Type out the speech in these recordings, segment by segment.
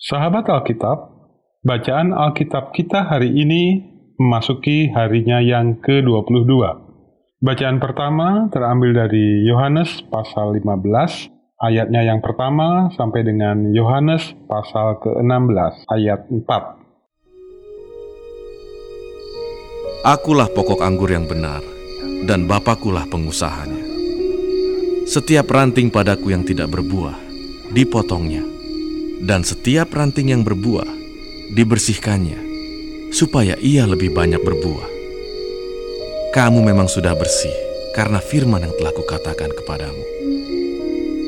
Sahabat Alkitab, bacaan Alkitab kita hari ini memasuki harinya yang ke-22. Bacaan pertama terambil dari Yohanes pasal 15, ayatnya yang pertama sampai dengan Yohanes pasal ke-16, ayat 4. Akulah pokok anggur yang benar, dan Bapakulah pengusahanya. Setiap ranting padaku yang tidak berbuah, dipotongnya dan setiap ranting yang berbuah dibersihkannya, supaya ia lebih banyak berbuah. Kamu memang sudah bersih karena firman yang telah kukatakan kepadamu.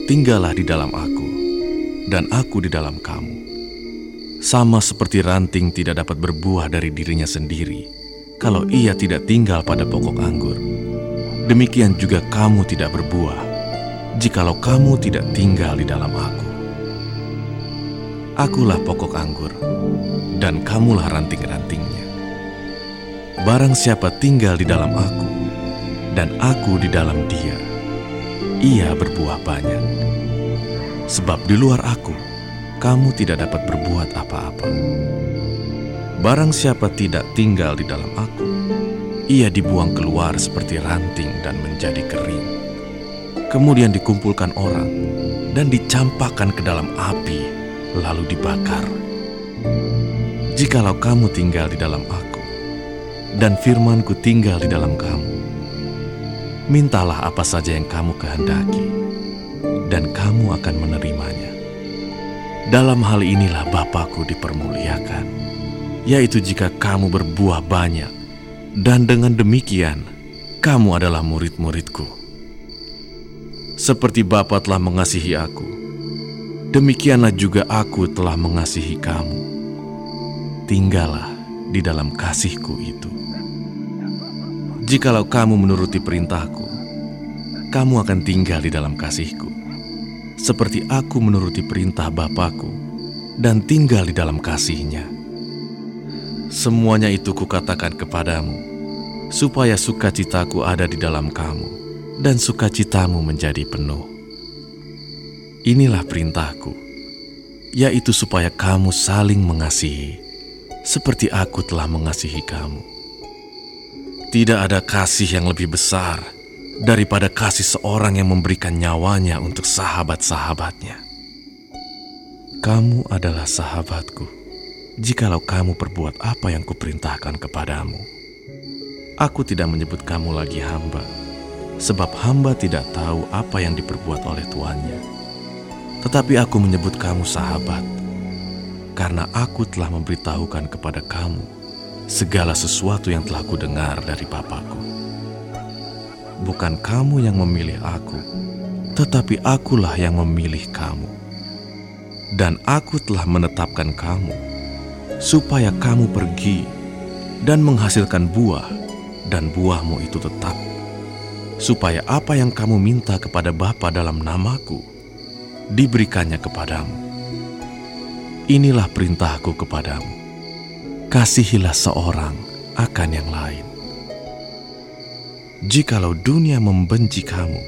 Tinggallah di dalam aku, dan aku di dalam kamu. Sama seperti ranting tidak dapat berbuah dari dirinya sendiri, kalau ia tidak tinggal pada pokok anggur. Demikian juga kamu tidak berbuah, jikalau kamu tidak tinggal di dalam aku. Akulah pokok anggur, dan kamulah ranting-rantingnya. Barang siapa tinggal di dalam aku, dan aku di dalam dia, ia berbuah banyak. Sebab di luar aku, kamu tidak dapat berbuat apa-apa. Barang siapa tidak tinggal di dalam aku, ia dibuang keluar seperti ranting dan menjadi kering. Kemudian dikumpulkan orang dan dicampakkan ke dalam api lalu dibakar. Jikalau kamu tinggal di dalam aku, dan firmanku tinggal di dalam kamu, mintalah apa saja yang kamu kehendaki, dan kamu akan menerimanya. Dalam hal inilah Bapakku dipermuliakan, yaitu jika kamu berbuah banyak, dan dengan demikian kamu adalah murid-muridku. Seperti Bapa telah mengasihi aku, demikianlah juga aku telah mengasihi kamu. Tinggallah di dalam kasihku itu. Jikalau kamu menuruti perintahku, kamu akan tinggal di dalam kasihku. Seperti aku menuruti perintah Bapakku dan tinggal di dalam kasihnya. Semuanya itu kukatakan kepadamu, supaya sukacitaku ada di dalam kamu, dan sukacitamu menjadi penuh. Inilah perintahku, yaitu supaya kamu saling mengasihi, seperti aku telah mengasihi kamu. Tidak ada kasih yang lebih besar daripada kasih seorang yang memberikan nyawanya untuk sahabat-sahabatnya. Kamu adalah sahabatku, jikalau kamu perbuat apa yang kuperintahkan kepadamu. Aku tidak menyebut kamu lagi hamba, sebab hamba tidak tahu apa yang diperbuat oleh tuannya tetapi aku menyebut kamu sahabat, karena aku telah memberitahukan kepada kamu segala sesuatu yang telah kudengar dari Bapakku. Bukan kamu yang memilih aku, tetapi akulah yang memilih kamu. Dan aku telah menetapkan kamu, supaya kamu pergi dan menghasilkan buah, dan buahmu itu tetap. Supaya apa yang kamu minta kepada Bapa dalam namaku, diberikannya kepadamu. Inilah perintahku kepadamu. Kasihilah seorang akan yang lain. Jikalau dunia membenci kamu,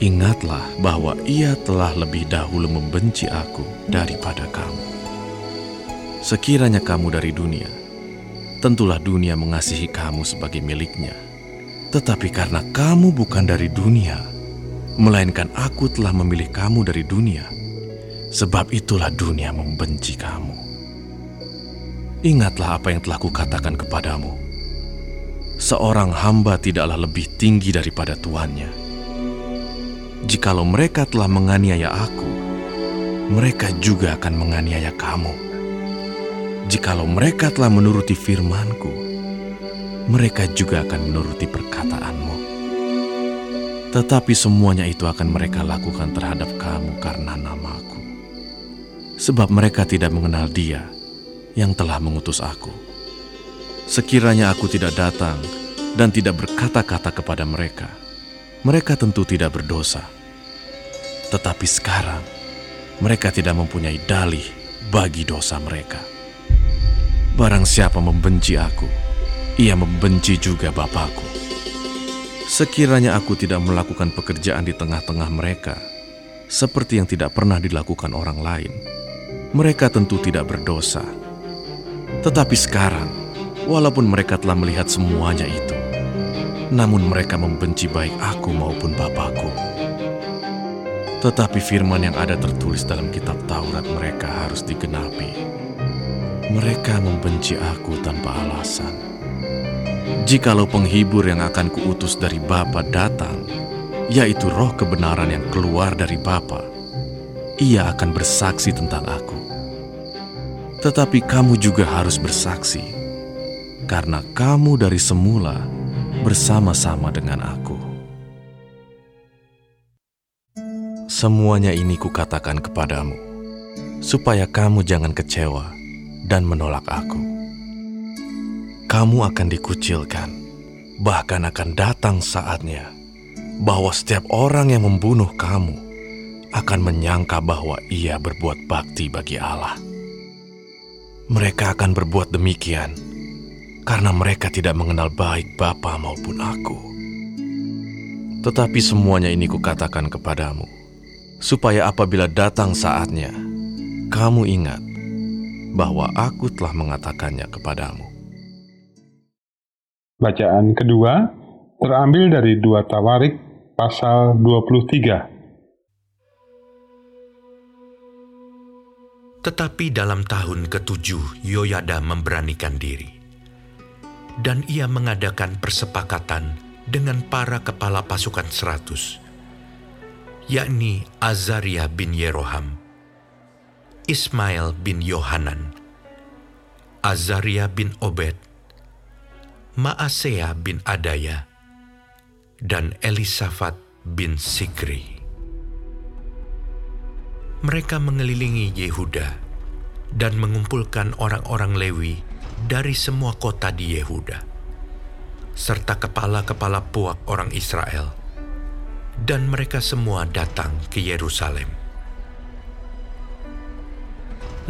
ingatlah bahwa ia telah lebih dahulu membenci aku daripada kamu. Sekiranya kamu dari dunia, tentulah dunia mengasihi kamu sebagai miliknya. Tetapi karena kamu bukan dari dunia, melainkan aku telah memilih kamu dari dunia. Sebab itulah dunia membenci kamu. Ingatlah apa yang telah kukatakan kepadamu. Seorang hamba tidaklah lebih tinggi daripada tuannya. Jikalau mereka telah menganiaya aku, mereka juga akan menganiaya kamu. Jikalau mereka telah menuruti firmanku, mereka juga akan menuruti perkataanmu. Tetapi semuanya itu akan mereka lakukan terhadap kamu karena namaku. Sebab mereka tidak mengenal dia yang telah mengutus aku. Sekiranya aku tidak datang dan tidak berkata-kata kepada mereka, mereka tentu tidak berdosa. Tetapi sekarang, mereka tidak mempunyai dalih bagi dosa mereka. Barang siapa membenci aku, ia membenci juga Bapakku. Sekiranya aku tidak melakukan pekerjaan di tengah-tengah mereka, seperti yang tidak pernah dilakukan orang lain, mereka tentu tidak berdosa. Tetapi sekarang, walaupun mereka telah melihat semuanya itu, namun mereka membenci baik aku maupun Bapakku. Tetapi firman yang ada tertulis dalam kitab Taurat mereka harus digenapi. Mereka membenci aku tanpa alasan. Jikalau penghibur yang akan kuutus dari Bapa datang, yaitu roh kebenaran yang keluar dari Bapa, ia akan bersaksi tentang aku. Tetapi kamu juga harus bersaksi, karena kamu dari semula bersama-sama dengan aku. Semuanya ini kukatakan kepadamu, supaya kamu jangan kecewa dan menolak aku. Kamu akan dikucilkan, bahkan akan datang saatnya bahwa setiap orang yang membunuh kamu akan menyangka bahwa ia berbuat bakti bagi Allah. Mereka akan berbuat demikian karena mereka tidak mengenal baik Bapa maupun aku. Tetapi semuanya ini kukatakan kepadamu, supaya apabila datang saatnya, kamu ingat bahwa aku telah mengatakannya kepadamu. Bacaan kedua terambil dari dua Tawarik pasal 23. Tetapi dalam tahun ketujuh Yoyada memberanikan diri. Dan ia mengadakan persepakatan dengan para kepala pasukan seratus, yakni Azaria bin Yeroham, Ismail bin Yohanan, Azaria bin Obed, Maasea bin Adaya, dan Elisafat bin Sikri mereka mengelilingi Yehuda dan mengumpulkan orang-orang Lewi dari semua kota di Yehuda, serta kepala-kepala puak orang Israel, dan mereka semua datang ke Yerusalem.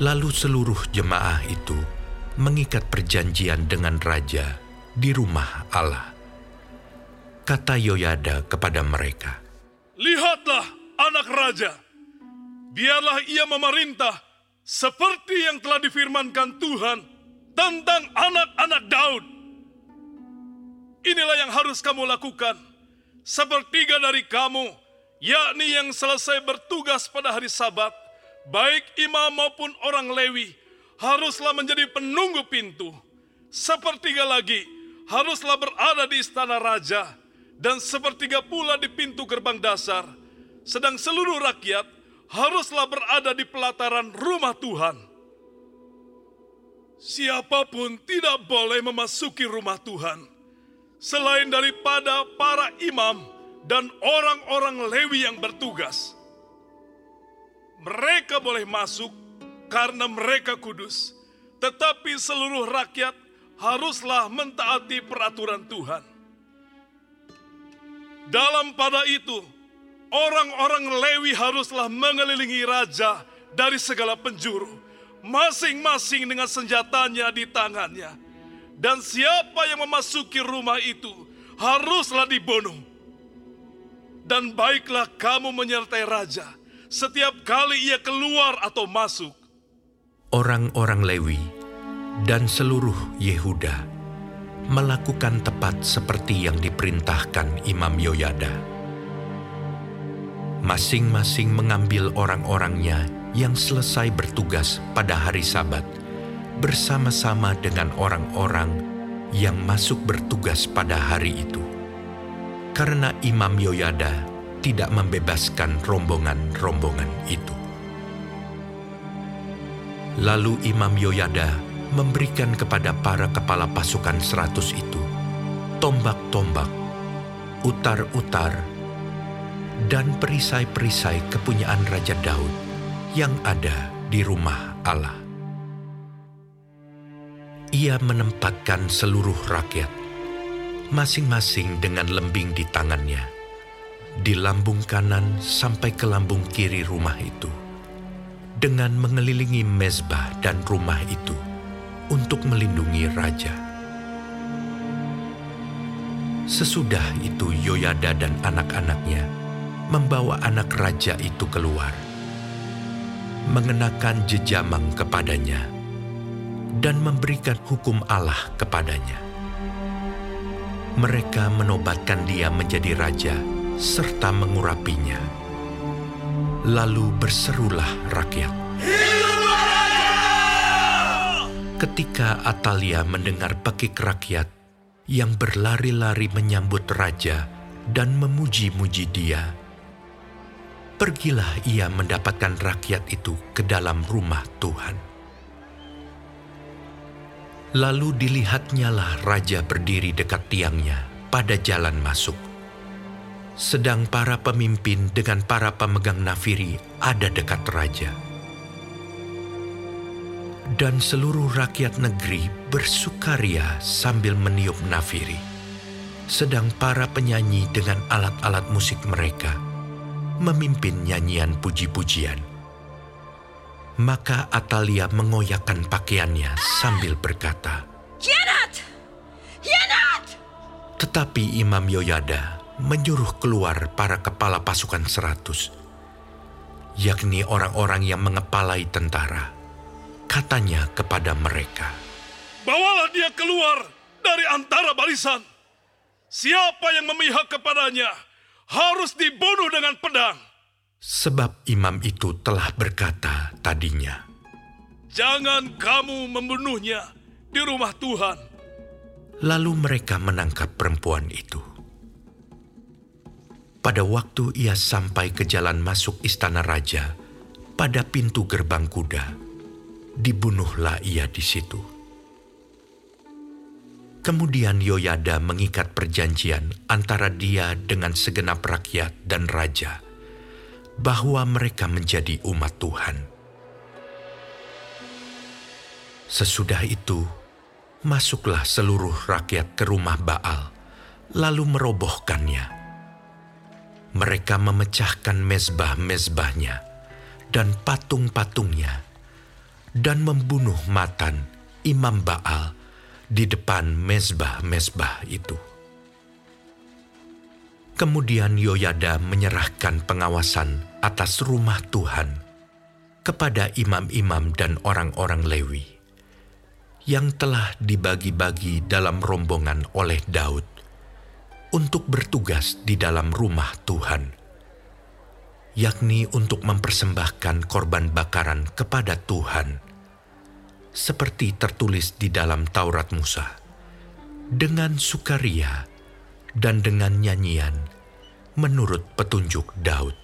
Lalu seluruh jemaah itu mengikat perjanjian dengan raja di rumah Allah. Kata Yoyada kepada mereka, Lihatlah anak raja, biarlah ia memerintah seperti yang telah difirmankan Tuhan tentang anak-anak Daud. Inilah yang harus kamu lakukan. Sepertiga dari kamu, yakni yang selesai bertugas pada hari sabat, baik imam maupun orang Lewi, haruslah menjadi penunggu pintu. Sepertiga lagi, haruslah berada di istana raja, dan sepertiga pula di pintu gerbang dasar. Sedang seluruh rakyat haruslah berada di pelataran rumah Tuhan. Siapa pun tidak boleh memasuki rumah Tuhan selain daripada para imam dan orang-orang Lewi yang bertugas. Mereka boleh masuk karena mereka kudus, tetapi seluruh rakyat haruslah mentaati peraturan Tuhan. Dalam pada itu, orang-orang Lewi haruslah mengelilingi raja dari segala penjuru, masing-masing dengan senjatanya di tangannya. Dan siapa yang memasuki rumah itu haruslah dibunuh. Dan baiklah kamu menyertai raja setiap kali ia keluar atau masuk. orang-orang Lewi dan seluruh Yehuda melakukan tepat seperti yang diperintahkan Imam Yoyada. Masing-masing mengambil orang-orangnya yang selesai bertugas pada hari Sabat bersama-sama dengan orang-orang yang masuk bertugas pada hari itu. Karena Imam Yoyada tidak membebaskan rombongan-rombongan itu. Lalu Imam Yoyada memberikan kepada para kepala pasukan seratus itu tombak-tombak, utar-utar, dan perisai-perisai kepunyaan Raja Daud yang ada di rumah Allah. Ia menempatkan seluruh rakyat, masing-masing dengan lembing di tangannya, di lambung kanan sampai ke lambung kiri rumah itu, dengan mengelilingi mezbah dan rumah itu untuk melindungi raja. Sesudah itu Yoyada dan anak-anaknya membawa anak raja itu keluar. mengenakan jejamang kepadanya, dan memberikan hukum Allah kepadanya. Mereka menobatkan dia menjadi raja serta mengurapinya. Lalu berserulah rakyat. Ketika Atalia mendengar pekik rakyat yang berlari-lari menyambut raja dan memuji-muji dia, pergilah ia mendapatkan rakyat itu ke dalam rumah Tuhan. Lalu dilihatnyalah raja berdiri dekat tiangnya pada jalan masuk. Sedang para pemimpin dengan para pemegang nafiri ada dekat raja. Dan seluruh rakyat negeri bersukaria sambil meniup nafiri. Sedang para penyanyi dengan alat-alat musik mereka memimpin nyanyian puji-pujian. Maka Atalia mengoyakkan pakaiannya sambil berkata, Hianat! Hianat! Tetapi Imam Yoyada menyuruh keluar para kepala pasukan seratus, yakni orang-orang yang mengepalai tentara. Katanya kepada mereka, Bawalah dia keluar dari antara barisan. Siapa yang memihak kepadanya harus dibunuh dengan pedang. sebab imam itu telah berkata tadinya, Jangan kamu membunuhnya di rumah Tuhan. Lalu mereka menangkap perempuan itu. Pada waktu ia sampai ke jalan masuk istana raja, pada pintu gerbang kuda, dibunuhlah ia di situ. Kemudian Yoyada mengikat perjanjian antara dia dengan segenap rakyat dan raja, bahwa mereka menjadi umat Tuhan. Sesudah itu, masuklah seluruh rakyat ke rumah Baal, lalu merobohkannya. Mereka memecahkan mezbah-mezbahnya dan patung-patungnya, dan membunuh Matan, imam Baal, di depan mezbah-mezbah itu. Kemudian Yoyada menyerahkan pengawasan atas rumah Tuhan kepada imam-imam dan orang-orang Lewi yang telah dibagi-bagi dalam rombongan oleh Daud untuk bertugas di dalam rumah Tuhan, yakni untuk mempersembahkan korban bakaran kepada Tuhan, seperti tertulis di dalam Taurat Musa, dengan sukaria dan dengan nyanyian menurut petunjuk Daud.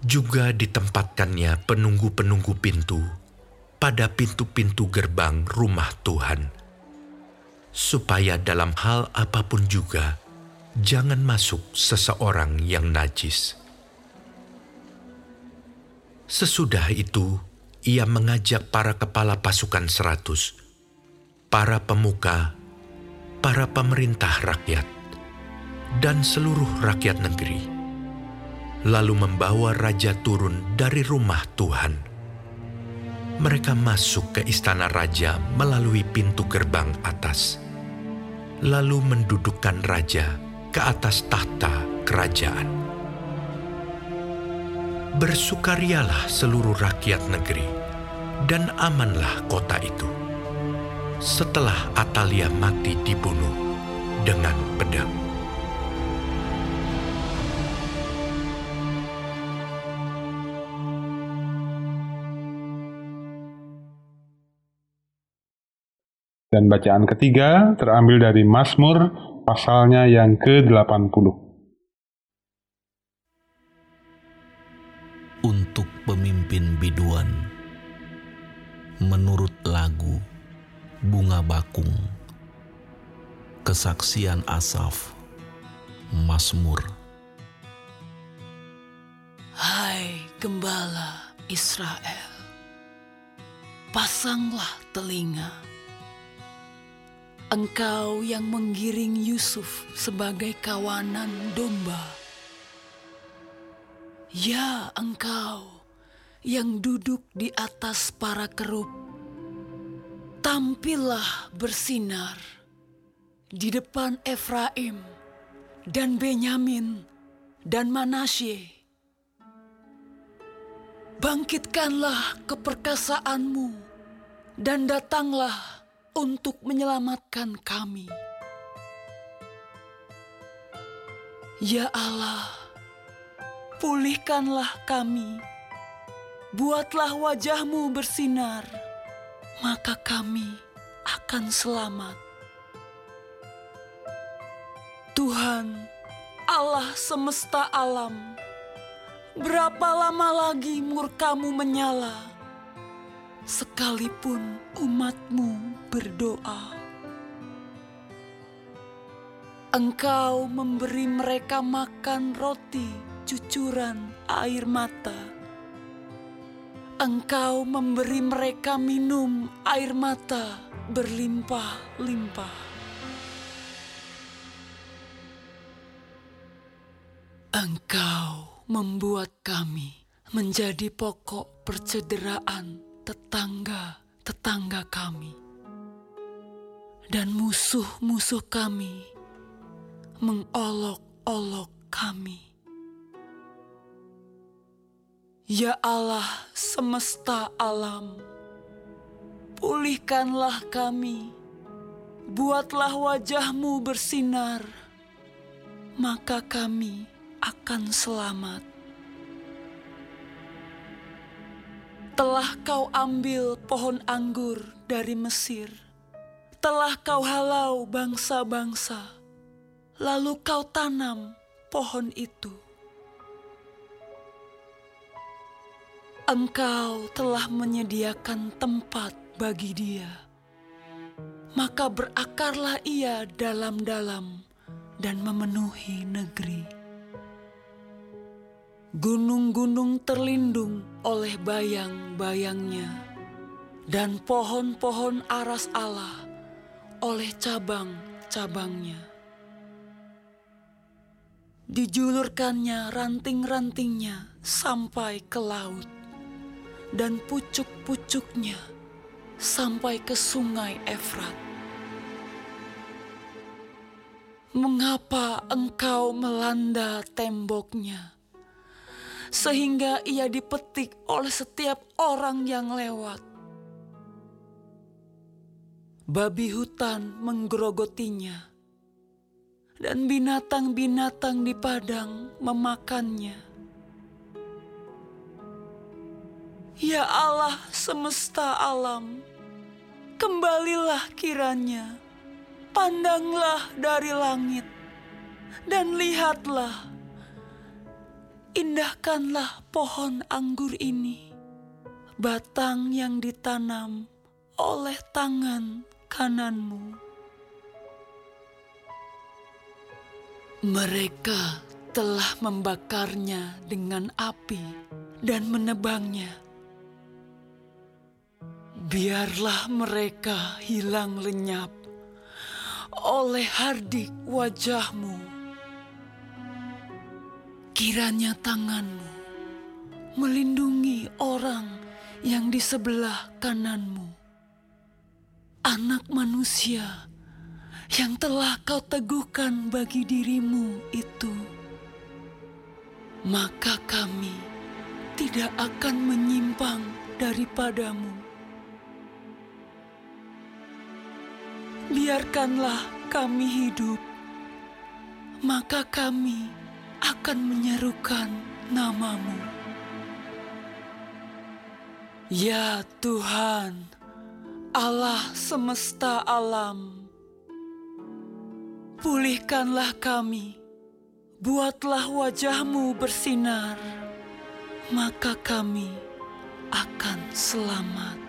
Juga ditempatkannya penunggu-penunggu pintu pada pintu-pintu gerbang rumah Tuhan, supaya dalam hal apa pun juga jangan masuk seseorang yang najis. Sesudah itu, ia mengajak para kepala pasukan seratus, para pemuka, para pemerintah rakyat, dan seluruh rakyat negeri, lalu membawa raja turun dari rumah Tuhan mereka masuk ke istana raja melalui pintu gerbang atas, lalu mendudukkan raja ke atas tahta kerajaan. Bersukarialah seluruh rakyat negeri, dan amanlah kota itu. Setelah Atalia mati dibunuh dengan pedang. Dan bacaan ketiga terambil dari Mazmur pasalnya yang ke-80. untuk pemimpin biduan menurut lagu Bunga Bakung Kesaksian Asaf Mazmur Hai gembala Israel, pasanglah telinga. Engkau yang menggiring Yusuf sebagai kawanan domba. Ya engkau yang duduk di atas para kerub, tampillah bersinar di depan Efraim dan Benyamin dan Manasye. Bangkitkanlah keperkasaanmu dan datanglah untuk menyelamatkan kami. Ya Allah, pulihkanlah kami. Buatlah wajahmu bersinar, maka kami akan selamat. Tuhan, Allah semesta alam, berapa lama lagi murkamu menyala, sekalipun umatmu berdoa. Engkau memberi mereka makan roti cucuran air mata. Engkau memberi mereka minum air mata berlimpah-limpah. Engkau membuat kami menjadi pokok percederaan tetangga-tetangga kami. Dan musuh-musuh kami mengolok-olok kami. Ya Allah semesta alam, pulihkanlah kami, buatlah wajahmu bersinar, maka kami akan selamat. Telah kau ambil pohon anggur dari Mesir, telah kau halau bangsa-bangsa, lalu kau tanam pohon itu. Engkau telah menyediakan tempat bagi dia, maka berakarlah ia dalam-dalam dan memenuhi negeri. Gunung-gunung terlindung oleh bayang-bayangnya, dan pohon-pohon aras Allah oleh cabang-cabangnya. Dijulurkannya ranting-rantingnya sampai ke laut, dan pucuk-pucuknya sampai ke sungai Efrat. Mengapa engkau melanda temboknya? sehingga ia dipetik oleh setiap orang yang lewat. Babi hutan menggerogotinya, dan binatang-binatang di padang memakannya. Ya Allah semesta alam, kembalilah kiranya, pandanglah dari langit, dan lihatlah. Indahkanlah pohon anggur ini, batang yang ditanam oleh tangan kananmu. Mereka telah membakarnya dengan api dan menebangnya. Biarlah mereka hilang lenyap oleh hardik wajahmu Kiranya tanganmu melindungi orang yang di sebelah kananmu. Anak manusia yang telah kau teguhkan bagi dirimu itu. Maka kami tidak akan menyimpang daripadamu. Biarkanlah kami hidup, maka kami akan menyerukan namamu. Ya Tuhan, Allah semesta alam, pulihkanlah kami, buatlah wajahmu bersinar, maka kami akan selamat.